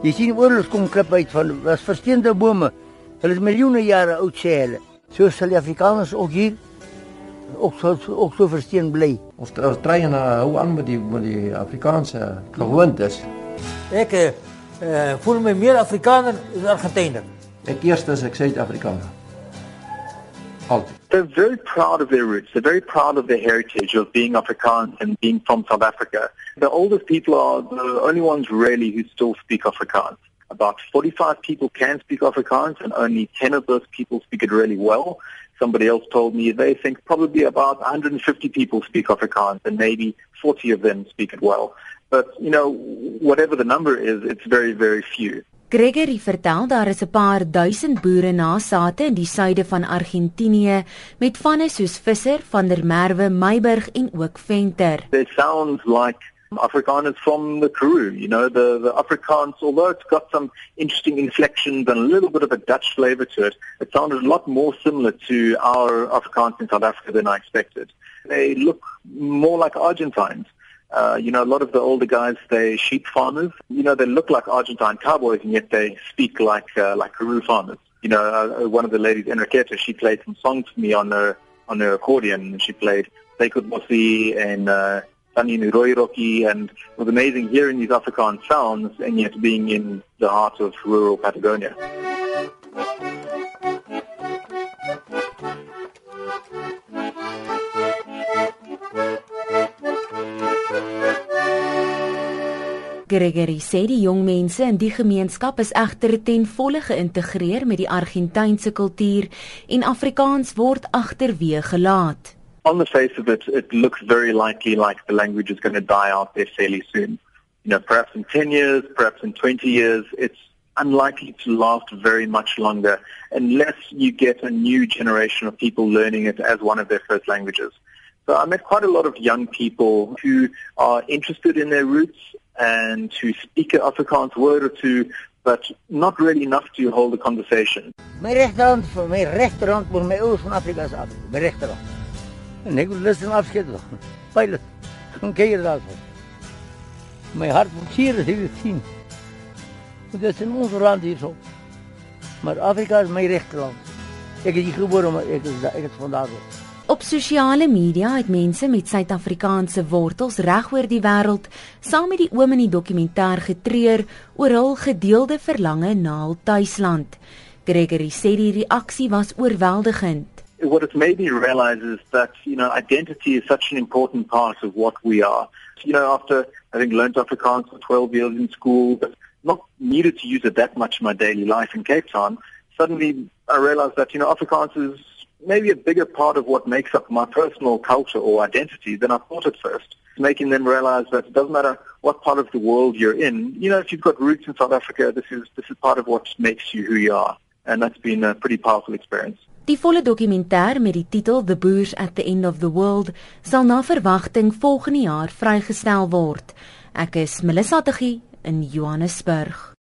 Jy sien oorlogs kom klip uit van was versteende bome. Hulle is miljoene jare oud sê hulle. So sal die Afrikaners ook hier ook so ook so versteen bly. Ons ons try en uh, hou aan met die met die Afrikaanse gewoontes. Ek uh, voel my meer Afrikaner as Argentinier. Ek eers as ek Suid-Afrikaner. Altyd. They're very proud of their roots. They're very proud of their heritage of being Afrikaans and being from South Africa. The oldest people are the only ones really who still speak Afrikaans. About 45 people can speak Afrikaans and only 10 of those people speak it really well. Somebody else told me they think probably about 150 people speak Afrikaans and maybe 40 of them speak it well. But, you know, whatever the number is, it's very, very few. Gregory vertel daar is 'n paar duisend boere nasate in die suide van Argentinië met vanne soos Visser, van der Merwe, Meiburg en ook Venter. It sounds like Afrikaners from the Karoo, you know, the, the Afrikaans, although it's got some interesting inflections and a little bit of a Dutch flavor to it, it sounded a lot more similar to our Afrikaans in South Africa than I expected. They look more like Argentines. Uh, you know, a lot of the older guys, they sheep farmers. You know, they look like Argentine cowboys, and yet they speak like uh, like Karoo farmers. You know, uh, one of the ladies, Enriqueta, she played some songs for me on her on her accordion. She played Sacred Mosi and uh, Sunny Nuroiroki, and it was amazing hearing these Afrikaans sounds, and yet being in the heart of rural Patagonia. Gregory sê die jong mense in die gemeenskap is egter ten volle geïntegreer met die Argentynse kultuur en Afrikaans word agterweë gelaat. On the face of it, it looks very likely like the language is going to die out there fairly soon. You know, perhaps in 10 years, perhaps in 20 years, it's unlikely to last very much longer unless you get a new generation of people learning it as one of their first languages. So I met quite a lot of young people who are interested in their roots and to speak an Afrikaans word or two, but not really enough to hold a conversation. My regterhand vir my regterhand moet my ouers van Afrika se af. My regterhand. En ek wil lus en afskeid tog. Pilot. Kyk hier daarso. My hart moet hier as ek dit sien. Dit is in ons land hier so. Maar Afrika is my regterhand. Ek het hier gebore maar ek is ek het vandaar. Op sosiale media het mense met Suid-Afrikaanse wortels regoor die wêreld saam met die oom in die dokumentêr getreur oor hul gedeelde verlange na hul tuisland. Gregory sê die reaksie was oorweldigend. What it made me realize is that, you know, identity is such an important part of what we are. You know, after having learned Afrikaans for 12 years in school, but not needed to use it that much in my daily life in Cape Town, suddenly I realized that, you know, Afrikaans is maybe a bigger part of what makes up my personal culture or identity than I thought at first. Making them realize that it doesn't matter what part of the world you're in. You know, if you've got roots in South Africa, this is this is part of what makes you who you are, and that's been a pretty powerful experience. Die volle dokumentêr met die titel The Boers at the End of the World sal na verwagting volgende jaar vrygestel word. Ek is Melissa Tuggie in Johannesburg.